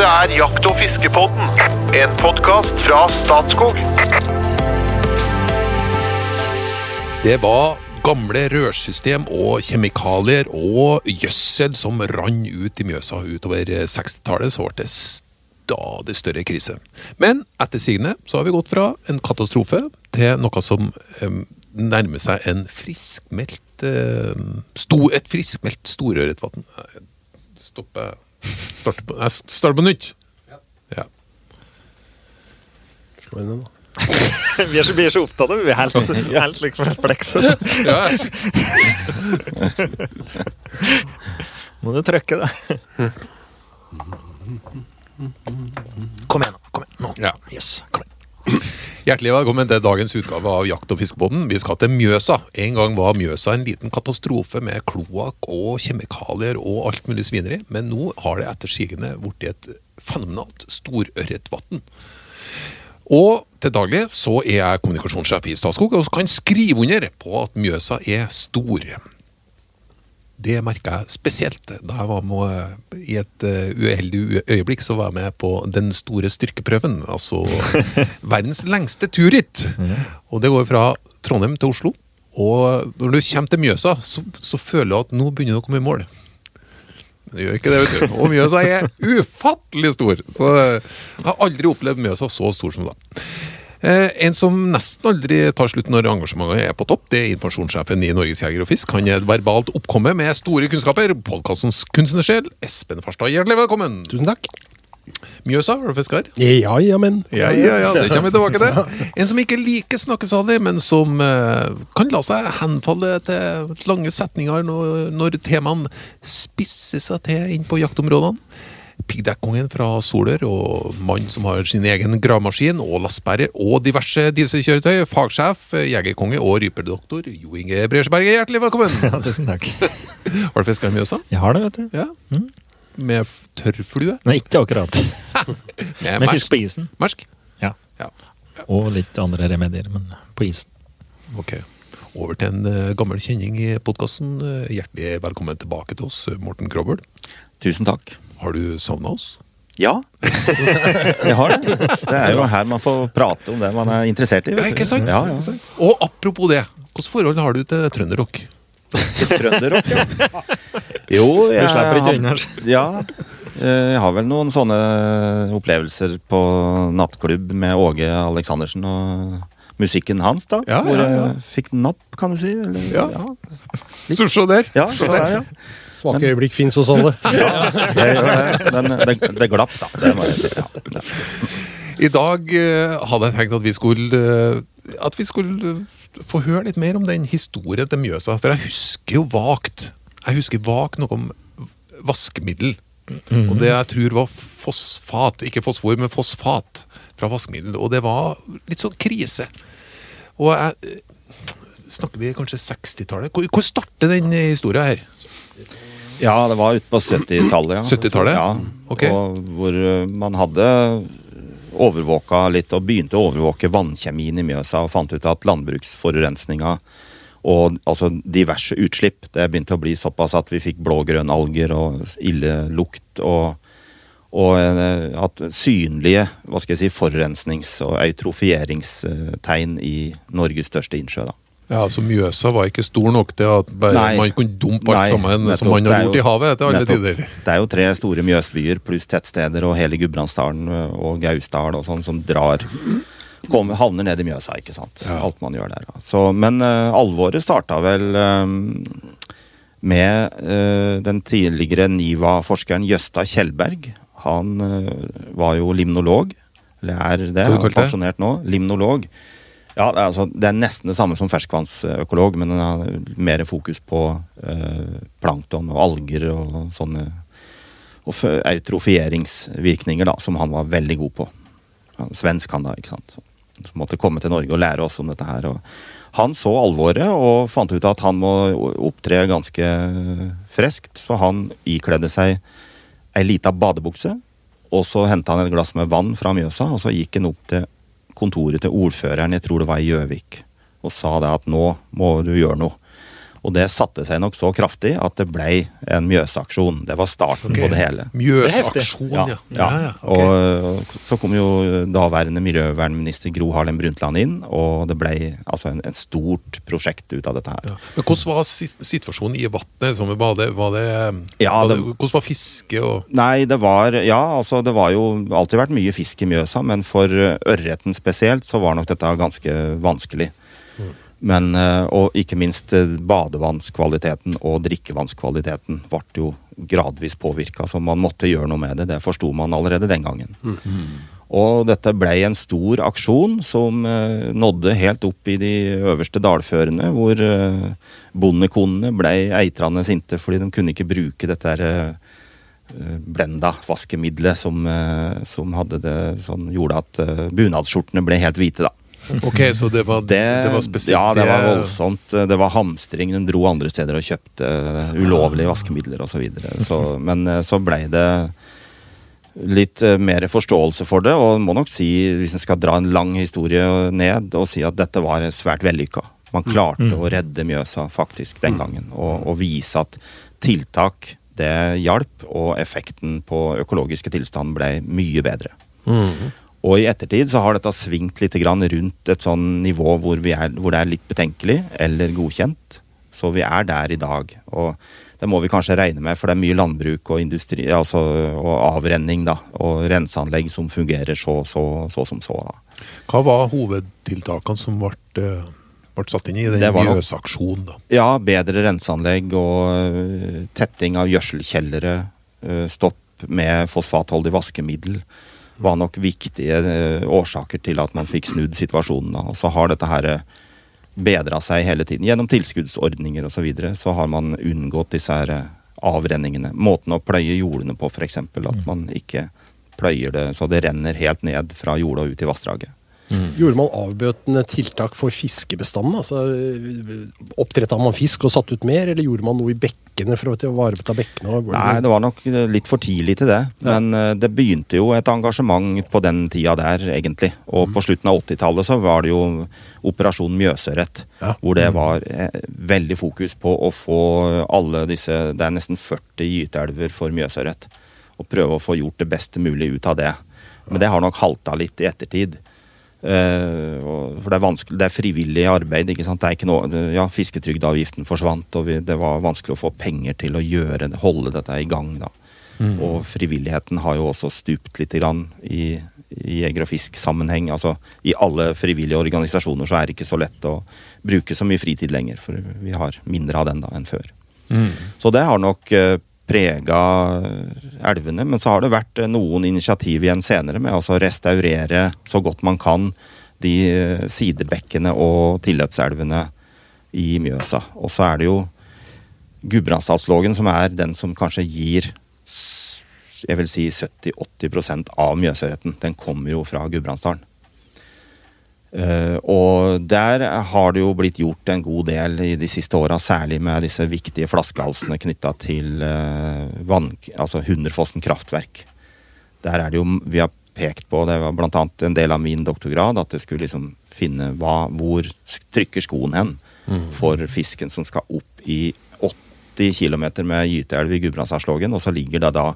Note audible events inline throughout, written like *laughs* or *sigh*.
Dette er Jakt- og fiskepodden, en podkast fra Statskog. Det var gamle rørsystem og kjemikalier og gjødsel som rann ut i Mjøsa utover 60-tallet, så ble det stadig større krise. Men etter sigende så har vi gått fra en katastrofe til noe som eh, nærmer seg en friskmeldt eh, sto, Et friskmeldt storørretvann. Stopp jeg Starter på, jeg starter på nytt. Ja. Slå inn den, da. *laughs* Vi er så, vi er så opptatt av det. Vi er helt, helt like perplekse. *laughs* Må du trykke det. Kom igjen, nå. Kom igjen. Nå. Ja. Yes, kom igjen. Hjertelig velkommen til dagens utgave av Jakt- og fiskebåten. Vi skal til Mjøsa. En gang var Mjøsa en liten katastrofe med kloakk og kjemikalier og alt mulig svineri, men nå har det etter sigende blitt et fenomenalt storørretvann. Og til daglig så er jeg kommunikasjonssjef i Statskog og kan skrive under på at Mjøsa er stor. Det merka jeg spesielt da jeg var med i et eh, uheldig øyeblikk. Så var jeg med på den store styrkeprøven. Altså *laughs* verdens lengste turritt. Og det går fra Trondheim til Oslo. Og når du kommer til Mjøsa, så, så føler du at nå begynner du å komme i mål. Det gjør ikke det, vet du. Og Mjøsa er ufattelig stor. Så jeg har aldri opplevd Mjøsa så stor som da. Eh, en som nesten aldri tar slutt når engasjementet er på topp, det er informasjonssjefen i Norges Jeger og Fisk. Han er et verbalt oppkomme med store kunnskaper. Podkastens kunstnersjel, Espen Farstad. Hjertelig velkommen. Tusen takk. Mjøsa, var du fisker? Ja, ja, men. Ja, ja, ja, det kommer vi tilbake til. En som ikke liker snakkesalig, men som eh, kan la seg henfalle til lange setninger når, når temaene spisser seg til inn på jaktområdene. Piggdekkkongen fra Solør og mann som har sin egen gravemaskin og lastebærer og diverse dieselkjøretøy. Fagsjef, jegerkonge og ryperdoktor Jo Inge Bresjeberget, hjertelig velkommen! *laughs* Ja, tusen takk. *laughs* Har du fiska i Mjøsa? Jeg har det, vet du. Ja. Med tørrflue? Nei, ikke akkurat. *laughs* Med fisk på isen. Mersk? Ja. Ja. Og litt andre remedier, men på isen. Ok. Over til en eh, gammel kjenning i podkasten. hjertelig velkommen tilbake til oss, Morten Krobøl. Tusen takk. Har du savna oss? Ja, *laughs* jeg har det. Det er jo her man får prate om det man er interessert i. Ja, ikke sant? Ja, ja. Ikke sant? Og apropos det, hvilket forhold har du til trønderrock? Trønderrock, ja. Jo, jeg Du slipper ikke har- unna. Ja. eh, Jeg har vel noen sånne opplevelser på nattklubb med Åge Aleksandersen og musikken hans, da. Ja, hvor ja, ja. jeg fikk napp, kan du si. Eller, Ja. ja. Så se der! Ja, så der, ja. Svake øyeblikk fins hos alle. Det, gjør det. Men det, det glapp, da. Det må jeg si. Ja. Ja. I dag eh, hadde jeg tenkt at vi skulle eh, At vi skulle eh, få høre litt mer om den historien til Mjøsa. For jeg husker jo vagt Jeg husker vagt noe om vaskemiddel. Og det jeg tror var fosfat, ikke fosfor, men fosfat fra vaskemiddel. Og det var litt sånn krise. Og jeg Snakker vi kanskje 60-tallet? Hvor, hvor starter den historien her? Ja, det var ute på 70-tallet. Ja. 70-tallet? Ja, Okay. hvor eh, man hadde overvåka litt, og begynte å overvåke vannkjemien i Mjøsa, og fant ut at landbruksforurensninga og altså diverse utslipp, det begynte å bli såpass at vi fikk blå-grønne alger og ille lukt, og, og eh, at synlige hva skal jeg si, forurensnings- og eutrofieringstegn i Norges største innsjø. da. Ja, så Mjøsa var ikke stor nok til at Nei. man kunne dumpe alt Nei, sammen nettopp. som man har gjort jo- i havet til alle nettopp. tider. Det er jo tre store Mjøsbyer pluss tettsteder og hele Gudbrandsdalen og Gausdal og sånn som drar kom, Havner ned i Mjøsa, ikke sant. Ja. Alt man gjør der. Så, men uh, alvoret starta vel um, med uh, den tidligere NIVA-forskeren Jøsta Kjellberg. Han uh, var jo limnolog, eller er det, han er pensjonert nå. Limnolog. Ja, det er, altså, det er nesten det samme som ferskvannsøkolog, men den har mer fokus på eh, plankton og alger og sånne og eutrofieringsvirkninger, da, som han var veldig god på. Svensk han da, ikke sant. Som måtte komme til Norge og lære oss om dette her. Og han så alvoret og fant ut at han må opptre ganske freskt, så han ikledde seg ei lita badebukse, og så henta han et glass med vann fra Mjøsa, og så gikk han opp til kontoret til ordføreren, jeg tror det var i Gjøvik, og sa det at nå må du gjøre noe. Og det satte seg nok så kraftig at det ble en Mjøsaksjon. Det var starten på det hele. Mjøsaksjon, ja. Ja, ja. ja, okay. Og så kom jo daværende miljøvernminister Gro Harlem Brundtland inn, og det ble altså en, en stort prosjekt ut av dette her. Ja. Men hvordan var situasjonen i vannet? Som Var det, var det, Ja, var det, det- hvordan var fiske og Nei, det var Ja, altså det var jo alltid vært mye fisk i Mjøsa, men for ørreten spesielt så var nok dette ganske vanskelig. Men, eh, og ikke minst eh, badevannskvaliteten og drikkevannskvaliteten ble jo gradvis påvirka, så man måtte gjøre noe med det. Det forsto man allerede den gangen. Og dette ble en stor aksjon som eh, nådde helt opp i de øverste dalførene, hvor bondekonene ble eitrende sinte fordi de kunne ikke bruke dette her, blenda vaskemiddelet som, som hadde det, sånn, gjorde at bunadsskjortene ble helt hvite. da. Ok, så det var, det, Det, var spesielt ja, det var voldsomt. Det var hamstring. Hun dro andre steder og kjøpte ulovlige vaskemidler osv. Så videre. så, men eh, så blei det litt eh, mer forståelse for det, og må nok si, hvis en skal dra en lang historie ned, og si at dette var svært vellykka. Man klarte å redde Mjøsa faktisk den gangen, og, og vise at tiltak det hjalp, og effekten på økologiske tilstand ble mye bedre. Og i ettertid så har dette svingt litt grann rundt et sånn nivå hvor, vi er, hvor det er litt betenkelig eller godkjent. Så vi er der i dag. Og det må vi kanskje regne med, for det er mye landbruk og industri, altså, og avrenning da, og renseanlegg som fungerer så, så, så som så. da. Hva var hovedtiltakene som ble, eh, satt inn i den Mjøsaksjonen? da? Ja, bedre renseanlegg og øh, tetting av gjødselkjellere, øh, stopp med fosfatholdig vaskemiddel, var nok viktige øh, årsaker til at man fikk snudd situasjonen. Og så har dette her bedra seg hele tiden. Gjennom tilskuddsordninger osv. Så, videre, så har man unngått disse her øh, avrenningene. Måten å pløye jordene på, f.eks. At man ikke pløyer det så det renner helt ned fra jorda ut i vassdraget. Gjorde man avbøtende tiltak for fiskebestanden? Altså, Oppdretta man fisk og satt ut mer, eller gjorde man noe i bekkene for å ta vare bekkene? Nei, det var nok eh, litt for tidlig til det. Men eh, det begynte jo et engasjement på den tida der, egentlig. Og på slutten av 80-tallet så var det jo Operasjon Mjøsørret. Ja. Hvor det var eh, veldig fokus på å få alle disse Det er nesten 40 gyteelver for Mjøsørret. Og prøve å få gjort det beste mulig ut av det. Men det har nok halta litt i ettertid. Eh, for det er vanskelig, det er frivillig arbeid. ikke sant? Det er ikke noe, ja, Fisketrygdeavgiften forsvant, og vi, det var vanskelig å få penger til å gjøre, holde dette i gang. da. Og frivilligheten har jo også stupt litt grann i, i jeger- og fisk-sammenheng. Altså, I alle frivillige organisasjoner så er det ikke så lett å bruke så mye fritid lenger, for vi har mindre av den da enn før. Så det har nok uh, prega elvene. Men så har det vært eh, noen initiativ igjen senere med altså å restaurere så godt man kan de eh, sidebekkene og tilløpselvene i Mjøsa. Og så er det jo Gudbrandsdalslågen som er den som kanskje gir jeg vil si 70-80% av Mjøsørreten. Den kommer jo fra Gudbrandsdalen. Eh, og der har det jo blitt gjort en god del i de siste åra, særlig med disse viktige flaskehalsene knytta til uh, vann, altså Hunderfossen kraftverk. Der er det jo Vi har pekt på, det var annet en del av min doktorgrad, at det skulle liksom finne hva, hvor trykker skoen hen for fisken som skal opp i 80 km med gyteelv i Gudbrandsdalslågen, og så ligger det da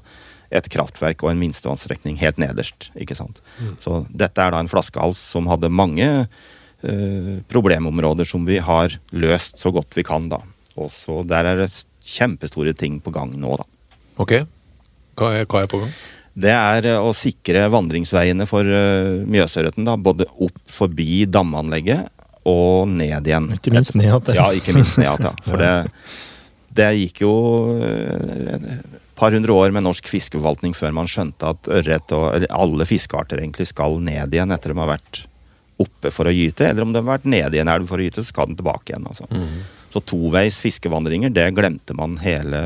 et kraftverk og en minstevannstrekning helt nederst. ikke sant? Så dette er da en flaskehals som hadde mange eh, problemområder som vi har løst så godt vi kan, da. Og så der er det kjempestore ting på gang nå, da. Ok, hva er, hva er på gang? Det er eh, å sikre vandringsveiene for uh, Mjøsørreten, da. Både opp forbi damanlegget og ned igjen. Ikke minst ned igjen. Ja, ikke minst ned igjen. Ja. *laughs* For det, det gikk jo et par hundre år med norsk fiskeforvaltning før man skjønte at ørret og eller alle fiskearter egentlig skal ned igjen etter de har vært oppe for å gyte, eller om de har vært nede i en elv for å gyte, så skal den tilbake igjen. altså. Så toveis fiskevandringer, det glemte man hele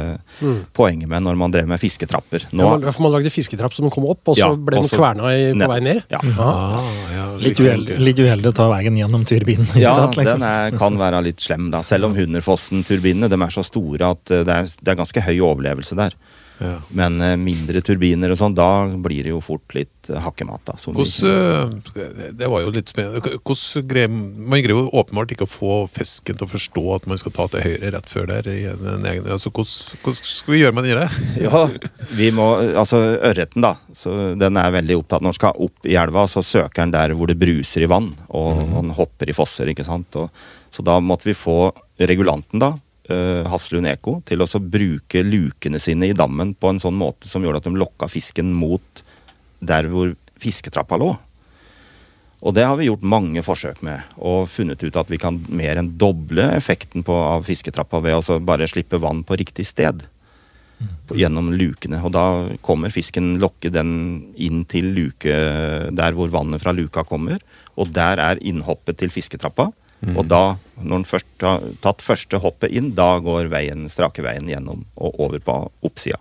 poenget med når man drev med fisketrapper. Nå, Ja, man, for man lagde fisketrapp som kom opp, og så Ja, ble den kverna i, på vei ned? Ja. Ah, ja, Litt uheldig, litt uheldig å ta veien gjennom turbinen. *laughs* Ja, tatt, liksom. den er, kan være litt slem, da. Selv om Hunderfossen-turbinene de er så store at eh, det er, det er ganske høy overlevelse der. Ja. Men eh, mindre turbiner og sånn, da blir det jo fort litt eh, hakkemat. da. Hvordan, eh, det var jo litt spennende. Greier, man greier jo åpenbart ikke å få fisken til å forstå at man skal ta til høyre rett før der. egen, altså, hvordan, hvordan skal vi gjøre med den? i det? *laughs* Ja, vi må, altså ørreten da, så den er veldig opptatt. Når den skal opp i elva, så søker den der hvor det bruser i vann, og han hopper i fosser, ikke sant. Og, så da måtte vi få regulanten da, Hafslund Eko, til å bruke lukene sine i dammen på en sånn måte som gjorde at de lokka fisken mot der hvor fisketrappa lå. Og det har vi gjort mange forsøk med, og funnet ut at vi kan mer enn doble effekten på, av fisketrappa ved å bare slippe vann på riktig sted. På, gjennom lukene. Og da kommer fisken, lokke den inn til luke der hvor vannet fra luka kommer. Og der er innhoppet til fisketrappa. Og da, når den først har tatt første hoppet inn, da går veien, strake veien gjennom og over på oppsida.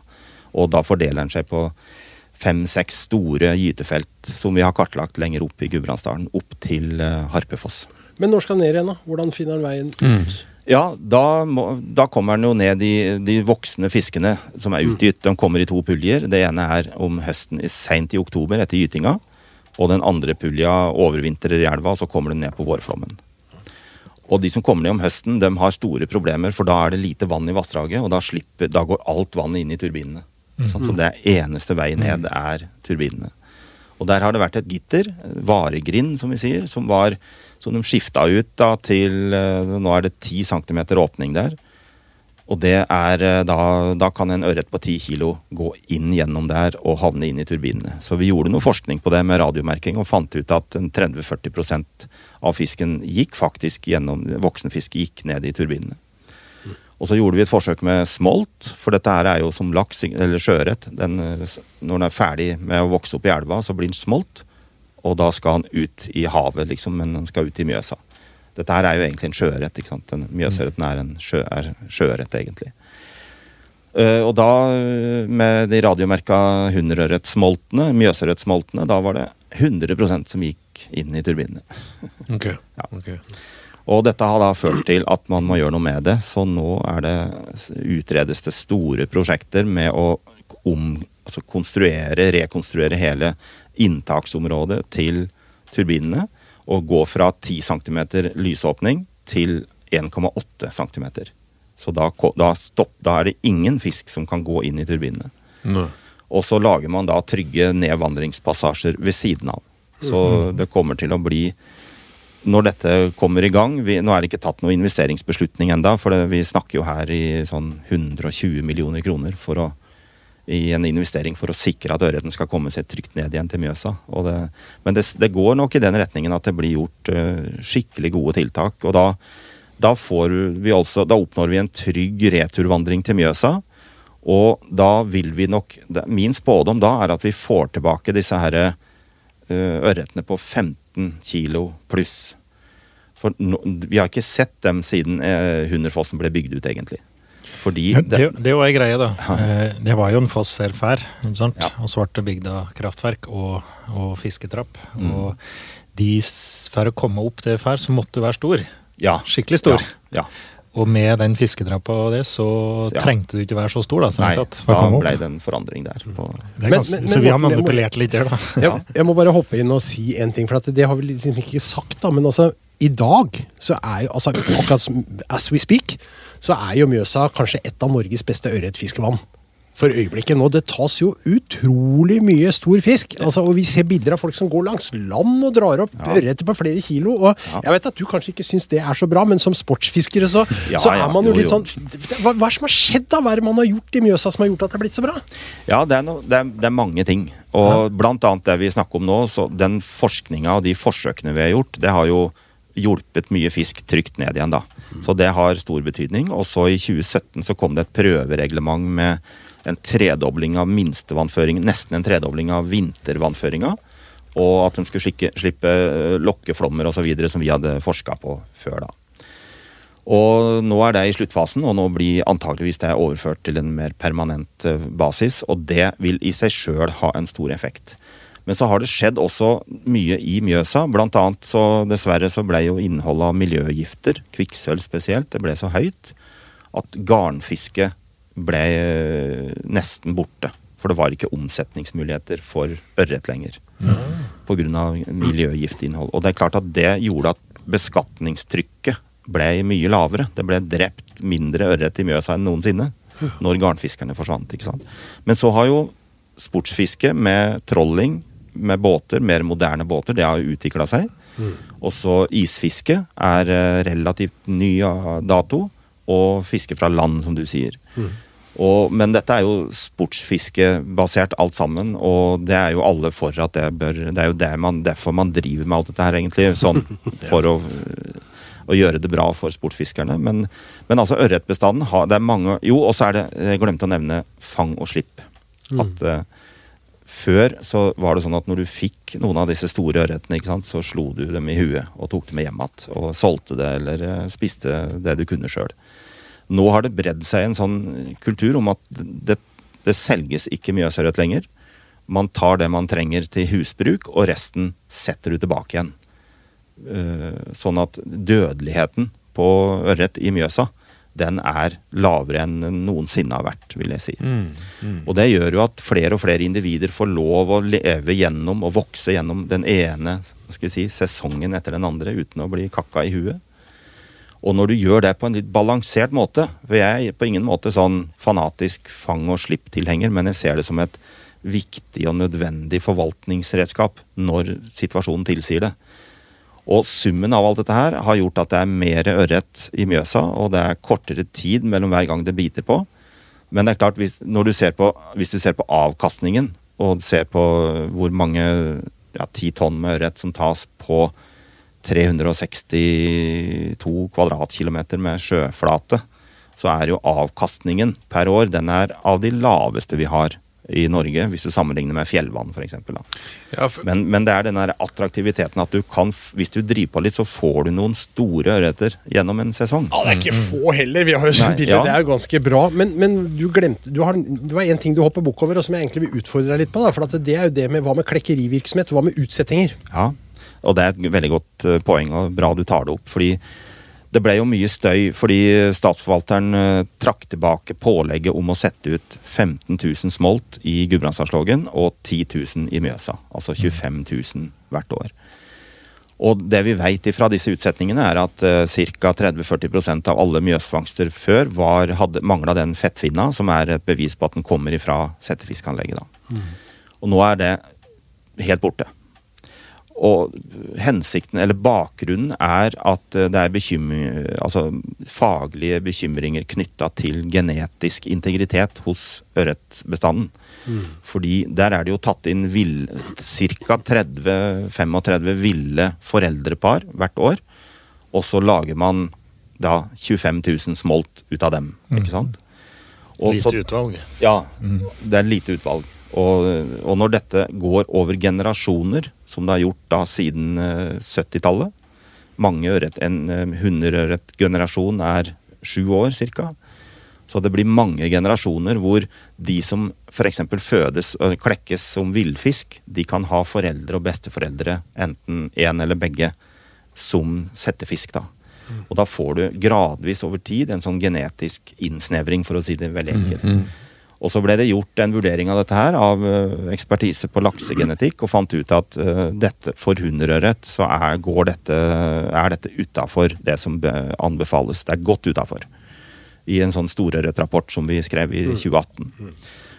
Og da fordeler den seg på fem-seks store gytefelt som vi har kartlagt lenger opp i Gudbrandsdalen, opp til eh, Harpefoss. Men når skal den ned igjen, da? Hvordan finner den veien ut? Ja, da, må, da kommer den jo ned de, de voksne fiskene som er utgytt. De kommer i to puljer. Det ene er om høsten seint i oktober etter gytinga. Og den andre pulja overvintrer i elva, og så kommer den ned på vårflommen. Og de som kommer ned om høsten, de har store problemer, for da er det lite vann i vassdraget, og da, slipper, da går alt vannet inn i turbinene. Sånn, så det er eneste vei ned er turbinene. Og der har det vært et gitter, varegrind som vi sier, som, var, som de skifta ut da til eh, Nå er det 10 cm åpning der. Og det er eh, da, da kan en ørret på 10 kilo gå inn gjennom der og havne inn i turbinene. Så vi gjorde noe forskning på det med radiomerking og fant ut at 30-40% av fisken gikk faktisk gjennom Voksenfisk gikk ned i turbinene. Og så gjorde vi et forsøk med smolt, for dette her er jo som laks eller sjøørret. Den, eh, Når den er ferdig med å vokse opp i elva, så blir den smolt. Og da skal han ut i havet, liksom, men den skal ut i Mjøsa. Dette her er jo egentlig en sjøørret. ikke sant? Mjøsørreten er en sjø, er sjøørret, egentlig. Eh, og da, eh, med de radiomerka hunderørretsmoltene, mjøsørretsmoltene, da var det 100% som gikk inn i turbinene. *laughs* Ok, Ja. okay. Og dette har da ført til at man må gjøre noe med det, så nå er det, utredes det store prosjekter med å om, altså konstruere, rekonstruere hele inntaksområdet til turbinene. Og gå fra 10 cm lysåpning til 1,8 cm. Så da, da, stopp, da er det ingen fisk som kan gå inn i turbinene. Nå. Og så lager man da trygge nedvandringspassasjer ved siden av. Så det kommer til å bli Når dette kommer i gang vi, Nå er det ikke tatt noen investeringsbeslutning enda, for det, vi snakker jo her i sånn 120 millioner kroner for å, i en investering for å sikre at ørreten skal komme seg trygt ned igjen til Mjøsa. Det, men det, det går nok i den retningen at det blir gjort uh, skikkelig gode tiltak. Og da, da, vi også, da oppnår vi en trygg returvandring til Mjøsa. Og da vil vi nok Min spådom da er at vi får tilbake disse her uh, ørretene på 15 kilo pluss. For no, vi har ikke sett dem siden uh, Hunderfossen ble bygd ut, egentlig. Fordi Det, det var ei greie, da. Eh, Det var jo en foss her før? Ja. og Svartebygda kraftverk og, og fisketrapp. Mm. Og de, for å komme opp der før, så måtte du være stor. ja, Skikkelig stor. Ja, ja. Og med den fisketrappa og det, så Ja. trengte du ikke være så stor, da. Nei, tatt, for å da komme opp. ble det en forandring der. På, Det er Men- men- så vi har men- må- manipulert litt der, da. Jeg, jeg må bare hoppe inn og si en ting, for at det har vi liksom ikke sagt. da, Men altså, i dag så er jo altså, akkurat som as we speak, så er jo Mjøsa kanskje et av Norges beste ørretfiskevann. For øyeblikket nå. Det tas jo utrolig mye stor fisk. altså, og Vi ser bilder av folk som går langs land og drar opp ørreter på flere kilo. og Jeg vet at du kanskje ikke syns det er så bra, men som sportsfiskere så, *laughs* Ja, så er man jo jo, litt sånn hva, hva er det som har skjedd da? Hva er det man har gjort i Mjøsa som har gjort at det har blitt så bra? Ja, det er, no, det, er, det er mange ting. Og blant annet det vi snakker om nå, så den forskninga og de forsøkene vi har gjort, det har jo hjulpet mye fisk trygt ned igjen, da. Så det har stor betydning. Og så i 2017 så kom det et prøvereglement med en tredobling av minstevannføringen, nesten en tredobling av vintervannføringa. Og at de skulle skikke, slippe eh, lokkeflommer osv. som vi hadde forska på før, da. Og nå er det i sluttfasen, og nå blir antakeligvis det overført til en mer permanent eh, basis. Og det vil i seg sjøl ha en stor effekt. Men så har det skjedd også mye i Mjøsa. Blant annet så dessverre så ble jo innholdet av miljøgifter, kvikksølv spesielt, det ble så høyt at garnfiske ble eh, nesten borte. For det var ikke omsetningsmuligheter for ørret lenger. Pga. miljøgiftinnhold. Og det er klart at det gjorde at beskatningstrykket ble mye lavere. Det ble drept mindre ørret i Mjøsa enn noensinne når garnfiskerne forsvant. ikke sant? Men så har jo sportsfiske med trolling, med båter, mer moderne båter, det har utvikla seg. Også isfiske er eh, relativt ny dato, og fiske fra land, som du sier. Og, men dette er jo sportsfiskebasert alt sammen, og det er jo alle for at det bør Det er jo det man, derfor man driver med alt dette her, egentlig. Sånn *laughs* for å, å gjøre det bra for sportsfiskerne. Men, men altså ørretbestanden har Det er mange Jo, og så er det Jeg glemte å nevne fang og slipp. At eh, før så var det sånn at når du fikk noen av disse store ørretene, så slo du dem i huet og tok dem med hjem igjen. Og solgte det eller eh, spiste det du kunne sjøl. Nå har det bredd seg en sånn kultur om at det, det selges ikke Mjøsørret lenger. Man tar det man trenger til husbruk, og resten setter du tilbake igjen. Eh, Sånn at dødeligheten på ørret i Mjøsa, den er lavere enn den noensinne har vært, vil jeg si. Og det gjør jo at flere og flere individer får lov å leve gjennom og vokse gjennom den ene si, sesongen etter den andre uten å bli kakka i huet. Og når du gjør det på en litt balansert måte For jeg er på ingen måte sånn fanatisk fang og slipp-tilhenger, men jeg ser det som et viktig og nødvendig forvaltningsredskap når situasjonen tilsier det. Og summen av alt dette her har gjort at det er mer ørret i Mjøsa, og det er kortere tid mellom hver gang det biter på. Men det er klart, hvis, du ser på, hvis du ser på avkastningen, og ser på hvor mange ja, ti tonn med ørret som tas på 362 kvadratkilometer med sjøflate, så er jo avkastningen per år den er av de laveste vi har i Norge, hvis du sammenligner med fjellvann f.eks. Ja, for- Men, men det er den der attraktiviteten at du kan, hvis du driver på litt, så får du noen store ørreter gjennom en sesong. Ja, det er ikke få heller. Vi har jo sånn bilde, ja. Det er jo ganske bra. Men, men du glemte du har, Det var én ting du hopper bukk over, og som jeg egentlig vil utfordre deg litt på. Da, for at det er jo det med hva med klekkerivirksomhet, hva med utsettinger? Ja, og det er et veldig godt eh, poeng, og bra du tar det opp. fordi det ble jo mye støy fordi statsforvalteren eh, trakk tilbake pålegget om å sette ut 15 000 smolt i Gudbrandsdalslågen og 10 000 i Mjøsa. Altså 25 000 hvert år. Og det vi vet fra disse utsetningene, er at uh, ca. 30-40% av alle mjøsfangster før var, hadde, mangla den fettfinna, som er et bevis på at den kommer ifra settefiskanlegget. Da. Og nå er det helt borte. Og hensikten, eller bakgrunnen, er at eh, det er bekymring, altså faglige bekymringer knytta til genetisk integritet hos ørretbestanden. Fordi der er det jo tatt inn ca. 30-35 ville foreldrepar hvert år. Og så lager man da 25 000 smolt ut av dem, ikke sant? Og så- utvalg. ja, det er lite utvalg. Og, og når dette går over generasjoner, som det har gjort da siden eh, 70-tallet Mange ørret, En hundreørretgenerasjon hunderørretgenerasjon er sju år ca. Så det blir mange generasjoner hvor de som f.eks. fødes og klekkes som villfisk, de kan ha foreldre og besteforeldre, enten én eller begge, som settefisk. da. Og da får du gradvis over tid en sånn genetisk innsnevring, for å si det veldig enkelt. Og så ble det gjort en vurdering av dette her av eh, ekspertise på laksegenetikk, og fant ut at eh, dette for hunderørret så er, går dette, er dette utafor det som anbefales. Det er godt utafor. I en sånn storørretrapport som vi skrev i 2018.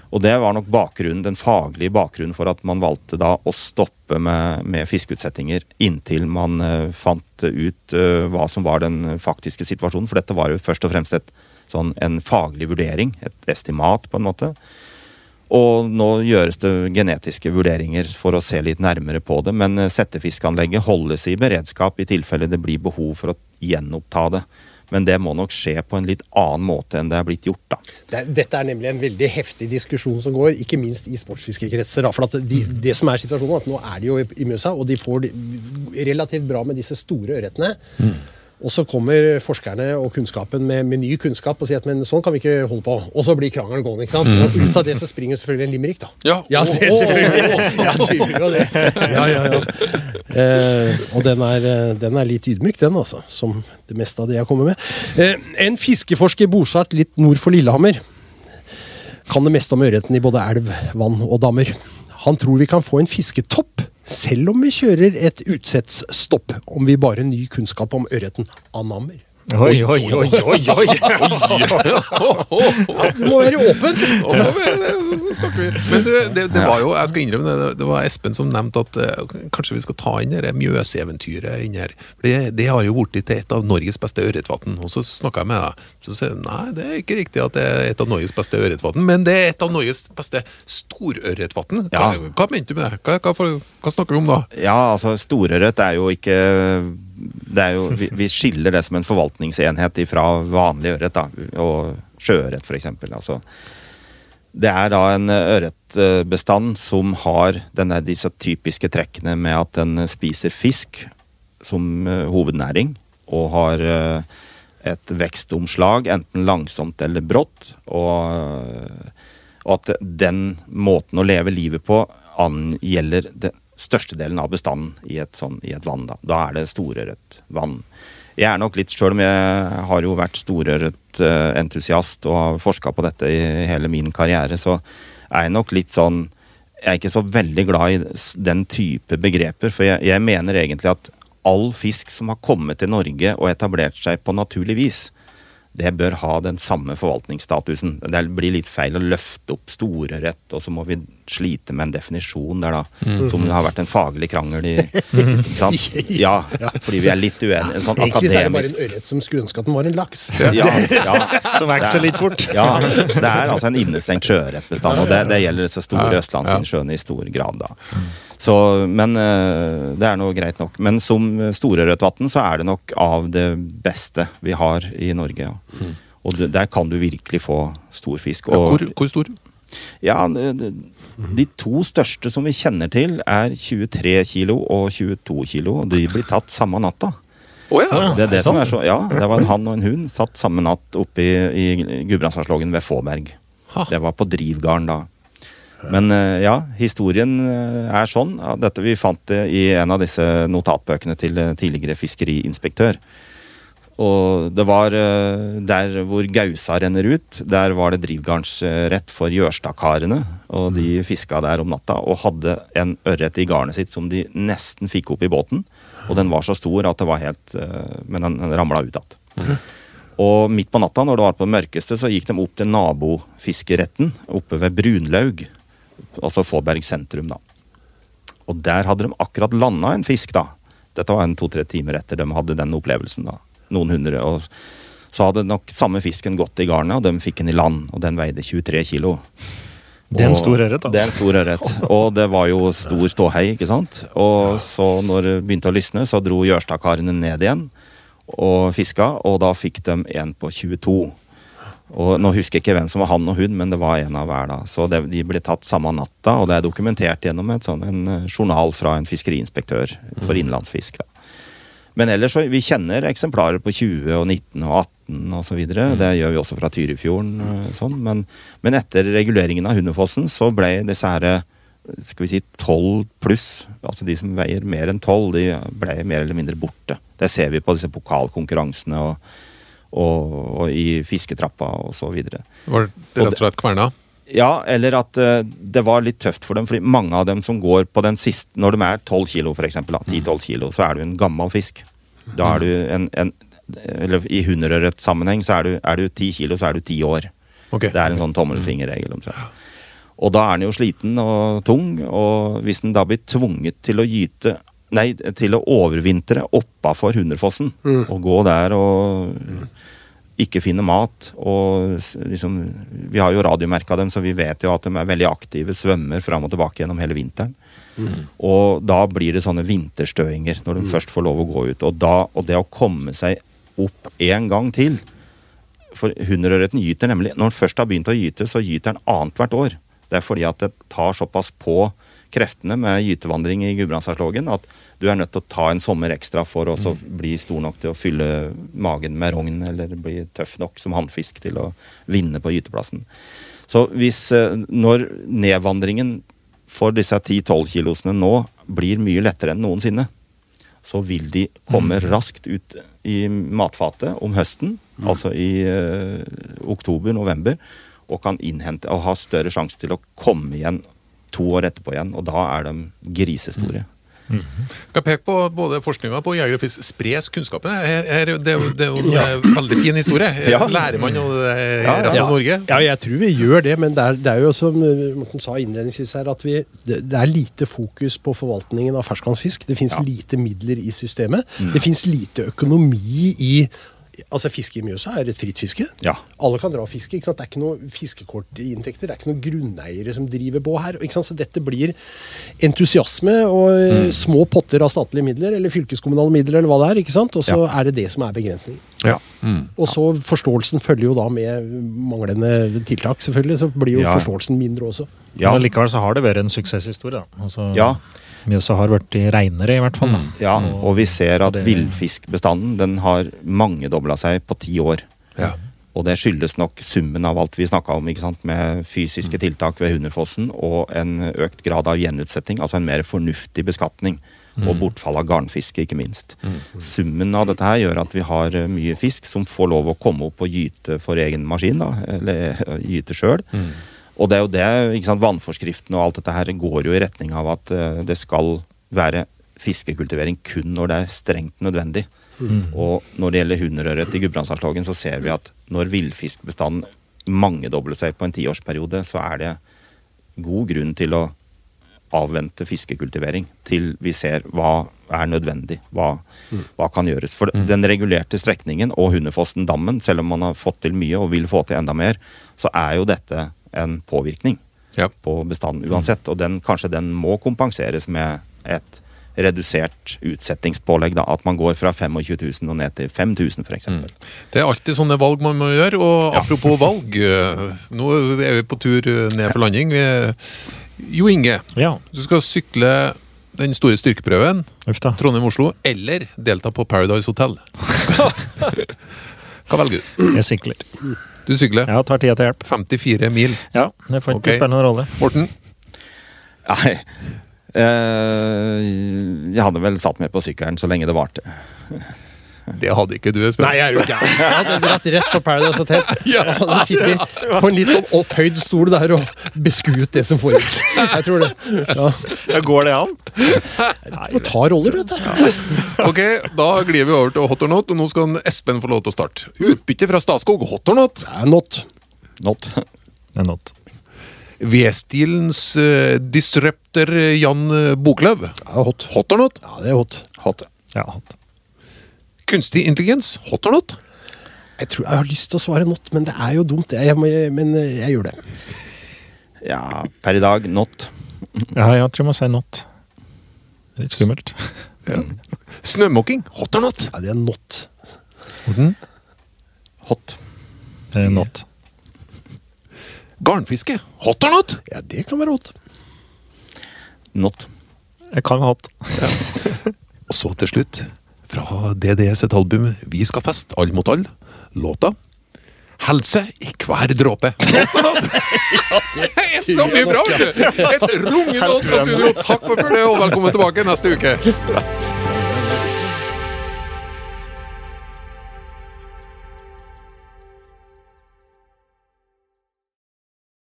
Og det var nok bakgrunnen, den faglige bakgrunnen for at man valgte da å stoppe med, med fiskeutsettinger inntil man eh, fant ut hva som var den faktiske situasjonen. For dette var jo først og fremst et, sånn, en faglig vurdering, et estimat på en måte. Og nå gjøres det genetiske vurderinger for å se litt nærmere på det. Men settefiskanlegget holdes i beredskap i tilfelle det blir behov for å gjenoppta det. Men det må nok skje på en litt annen måte enn det er blitt gjort, da. Dette er nemlig en veldig heftig diskusjon som går, ikke minst i sportsfiskekretser. Da, for at de, det som er situasjonen, at nå er de jo i, Mjøsa, og de får relativt bra med disse store ørretene. Og så kommer forskerne og kunnskapen med, med ny kunnskap og sier at men sånn kan vi ikke holde på. Og så blir krangelen gående. ikke sant? Og ut av det så springer selvfølgelig en limerick, da. Ja. ja det selvfølgelig. Ja, jo det. Ja, ja, ja. Eh, og den er, eh, den er litt ydmyk, den, altså. Som det meste av det jeg kommer med. Eh, en fiskeforsker bosatt litt nord for Lillehammer kan det meste om ørreten i både elv, vann og dammer. Han tror vi kan få en fisketopp, selv om vi kjører et utsettsstopp, om vi bare ny kunnskap om ørreten anammer. Oi, oi, oi, oi! oi. Det må være åpent! Men du, det, det var jo, jeg skal innrømme det, det var Espen som nevnte at eh, kanskje vi skal ta inn det Mjøseventyret inn her. Det, det har jo blitt til et av Norges beste ørretvann. Og så snakka jeg med deg, så sier nei, det er ikke riktig at det er et av Norges beste ørretvann, men det er et av Norges beste storørretvann. Hva, Ja. hva mente du med det? Hva, hva, hva snakker vi om da? Ja, altså storørret er jo ikke jo, vi, vi skiller det som en forvaltningsenhet fra vanlig ørret, og sjøørret f.eks. Altså, det er da en ørretbestand som har denne, disse typiske trekkene med at den spiser fisk som eh, hovednæring, og har eh, et vekstomslag, enten langsomt eller brått. Og, og at den måten å leve livet på angjelder den størstedelen av bestanden i et, sånn, i et vann. Da. da er det storørret vann. Jeg er nok litt, sjøl om jeg har jo vært storørretentusiast og har forska på dette i hele min karriere, så er jeg nok litt sånn Jeg er ikke så veldig glad i den type begreper, for jeg, jeg mener egentlig at all fisk som har kommet til Norge og etablert seg på naturlig vis, det bør ha den samme forvaltningsstatusen. Det blir litt feil å løfte opp storørret, og så må vi slite med en definisjon der, da. Som det har vært en faglig krangel i. *laughs* Ikke sant? Ja, fordi vi er litt uenige. En sånn Egentlig så er det bare en ørret som skulle ønske at den var en laks. ja, ja. *laughs* Som vokser litt fort. Ja, det er altså en innestengt sjøørretbestand, og det, det gjelder disse store østlandsinnsjøene i stor grad. da. Så, men eh, det er nå greit nok. Men som storørretvann så er det nok av det beste vi har i Norge. ja. Og du, der kan du virkelig få stor fisk. Og, Hvor, hvor stor? ja, de, det, De to største som vi kjenner til, er 23 kilo og 22 kilo. Og de blir tatt samme natta. Oh, ja! Det er det som er så, ja, det var en hann og en hund tatt samme natt oppe i, i Gudbrandsdalslågen ved Fåberg. Det var på drivgarden da. Men eh, ja, historien eh, er sånn. Dette Vi fant det i en av disse notatbøkene til eh, tidligere fiskeriinspektør. Og det var der hvor Gausa renner ut, der var det drivgarnsrett for Jørstadkarene. Og de fiska der om natta og hadde en ørret i garnet sitt som de nesten fikk opp i båten. Og den var så stor at det var helt Men den, den ramla ut igjen. Og midt på natta, når det var på det mørkeste, så gikk de opp til nabofiskeretten oppe ved Brunlaug. Altså Fåberg sentrum, da. Og der hadde de akkurat landa en fisk, da. Dette var en to-tre timer etter de hadde den opplevelsen, da. Noen hundre. Og så hadde nok samme fisken gått i garnet, og de fikk den i land. Og den veide 23 kilo. Det er en stor ørret, Det er en altså. stor ørret. Og det var jo stor ståhei, ikke sant. Og så når det begynte å lysne, så dro Jørstadkarene ned igjen og fiska, og da fikk de en på 22. Og Nå husker jeg ikke hvem som var han og hun, men det var en av hver. da. Så det, De ble tatt samme natta, og det er dokumentert gjennom et sånn, en eh, journal fra en fiskeriinspektør for innlandsfisk. da. Men ellers så, vi kjenner eksemplarer på 20 og 19 og 18 osv. Det gjør vi også fra Tyrifjorden. eh, Sånn. Men, men etter reguleringen av Hundefossen så ble disse her, eh, skal vi si 12 pluss, altså de som veier mer enn 12, de ble mer eller mindre borte. Det ser vi på disse pokalkonkurransene og, og, og i fisketrappa videre. Var det rett og slett kverna? Ja, eller at uh, det var litt tøft for dem, fordi mange av dem som går på den siste Når de er 12 kilo, for da, 10-12 kilo, så er du en gammel fisk. Da er du en, en Eller i hunderørretsammenheng så er du, er du 10 kilo, så er du 10 år. Okay. Det er en sånn tommelfingerregel omtrent. Og da er den jo sliten og tung, og hvis den da blir tvunget til å gyte Nei, til å overvintre oppafor Hunderfossen, og gå der og ikke finne mat. Og liksom, vi har jo radiomerka dem, så vi vet jo at de er veldig aktive, svømmer fram og tilbake gjennom hele vinteren. Og da blir det sånne vinterstøinger når de først får lov å gå ut. Og, da, og det å komme seg opp en gang til For hunderørreten gyter nemlig Når den først har begynt å gyte, så gyter den annethvert år. Det er fordi at det tar såpass på kreftene med gytevandring i Gudbrandsdalslågen at du er nødt til å ta en sommer ekstra for å også bli stor nok til å fylle magen med rogn, eller bli tøff nok som hannfisk til å vinne på gyteplassen. Så hvis eh, når nedvandringen for disse 10-12 kilosene nå blir mye lettere enn noensinne, så vil de komme raskt ut i matfatet om høsten, altså i eh, oktober-november. og kan innhente og ha større sjanse til å komme igjen to år etterpå igjen. Og da er de grisestore. Skal peke på både forskninga på jeger og fisk spres kunnskapen. Her, her, det, er jo- det er jo en eh, veldig fin historie. *laughs* Ja. Lærer man av det i Ja, resten av Norge? Ja, jeg tror vi gjør det, men det er, det er jo som eh, Morten sa innledningsvis her, at vi, det, det er lite fokus på forvaltningen av ferskvannsfisk. Det fins Ja. lite midler i systemet. Det fins lite økonomi i Altså, Fiske i Mjøsa er et fritt fiske. Ja. Alle kan dra og fiske. ikke sant? Det er ikke noe fiskekortinntekter. Det er ikke noen grunneiere som driver på her. ikke sant? Så dette blir entusiasme og mm. små potter av statlige midler, eller fylkeskommunale midler, eller hva det er. ikke sant? Og så Ja. er det det som er begrensningen. Ja. Mm. Og så forståelsen følger jo da med manglende tiltak, selvfølgelig. Så blir jo Ja. forståelsen mindre også. Ja, Men likevel så har det vært en suksesshistorie. da. Altså, ja, Mjøsa har vært i reinere, i hvert fall. Mm. ja, og vi ser at det- villfiskbestanden den har mangedobla seg på ti år. Ja. Og det skyldes nok summen av alt vi snakka om, ikke sant? med fysiske tiltak ved Hunderfossen og en økt grad av gjenutsetting, altså en mer fornuftig beskatning. Og bortfall av garnfiske, ikke minst. Summen av dette her gjør at vi har eh, mye fisk som får lov å komme opp og gyte for egen maskin, da, eller eh, gyte sjøl. Og det er jo det, ikke sant, vannforskriften og alt dette her går jo i retning av at eh, det skal være fiskekultivering kun når det er strengt nødvendig. Og når det gjelder hunderørret i Gudbrandsdalslågen, så ser vi at når villfiskbestanden mangedobler seg på en tiårsperiode, så er det god grunn til å avvente fiskekultivering til vi ser hva er nødvendig, hva, hva kan gjøres. For den regulerte strekningen og Hunderfossen-dammen, selv om man har fått til mye og vil få til enda mer, så er jo dette en påvirkning Ja. på bestanden uansett. Og den, kanskje den må kompenseres med et redusert utsettingspålegg. Da, at man går fra 25 000 og ned til 5000 f.eks. Det er alltid sånne valg man må gjøre. Og apropos *laughs* valg, eh, nå er vi på tur eh, ned for landing. Vi- Jo Inge, Ja, du skal sykle den store styrkeprøven. Trondheim-Oslo, eller delta på Paradise Hotel. *laughs* Hva velger du? Jeg sikler. Du sykler Ja, tar tida til hjelp. 54 mil. Ja, det får ikke okay. spille noen rolle. Morten? Nei. Eh, jeg hadde vel satt meg på sykkelen så lenge det varte. Det hadde ikke du, Espen. Nei, jeg er jo ikke Jeg hadde dratt rett på Paradise Hotel. *laughs* og hadde sittet på en litt sånn opphøyd stol der og beskuet det som foregikk. Jeg tror det. Ja. Ja, går det an? Du må ta roller, vet du. Ok, Da glir vi over til hot or not, og nå skal Espen få lov til å starte. Utbytte fra Statskog, hot or not? Det er not. Not. *laughs* Det er not. V-stilens uh, disruptor Jan Boklöv. Er hot. Hot or not? Ja, det er hot. Hot. Ja, hot. Kunstig intelligens. Hot or not? Jeg tror jeg har lyst til å svare not, men det er jo dumt. Jeg, må- men jeg gjør det. Ja, per i dag not. Ja, jeg tror jeg må si not. Litt skummelt. Snømåking. Hot or not? Ja, det er not. Hot. Eh, Not. Garnfiske. Hot or not? Ja, det kan være hot. Not. Jeg kan være hot. Og så til slutt, fra DDS et album Vi skal fest, all mot all, låta Helse i hver dråpe. *laughs* Det er så mye bra! Et rungende odd fra studio. Takk for det, og velkommen tilbake neste uke. *laughs*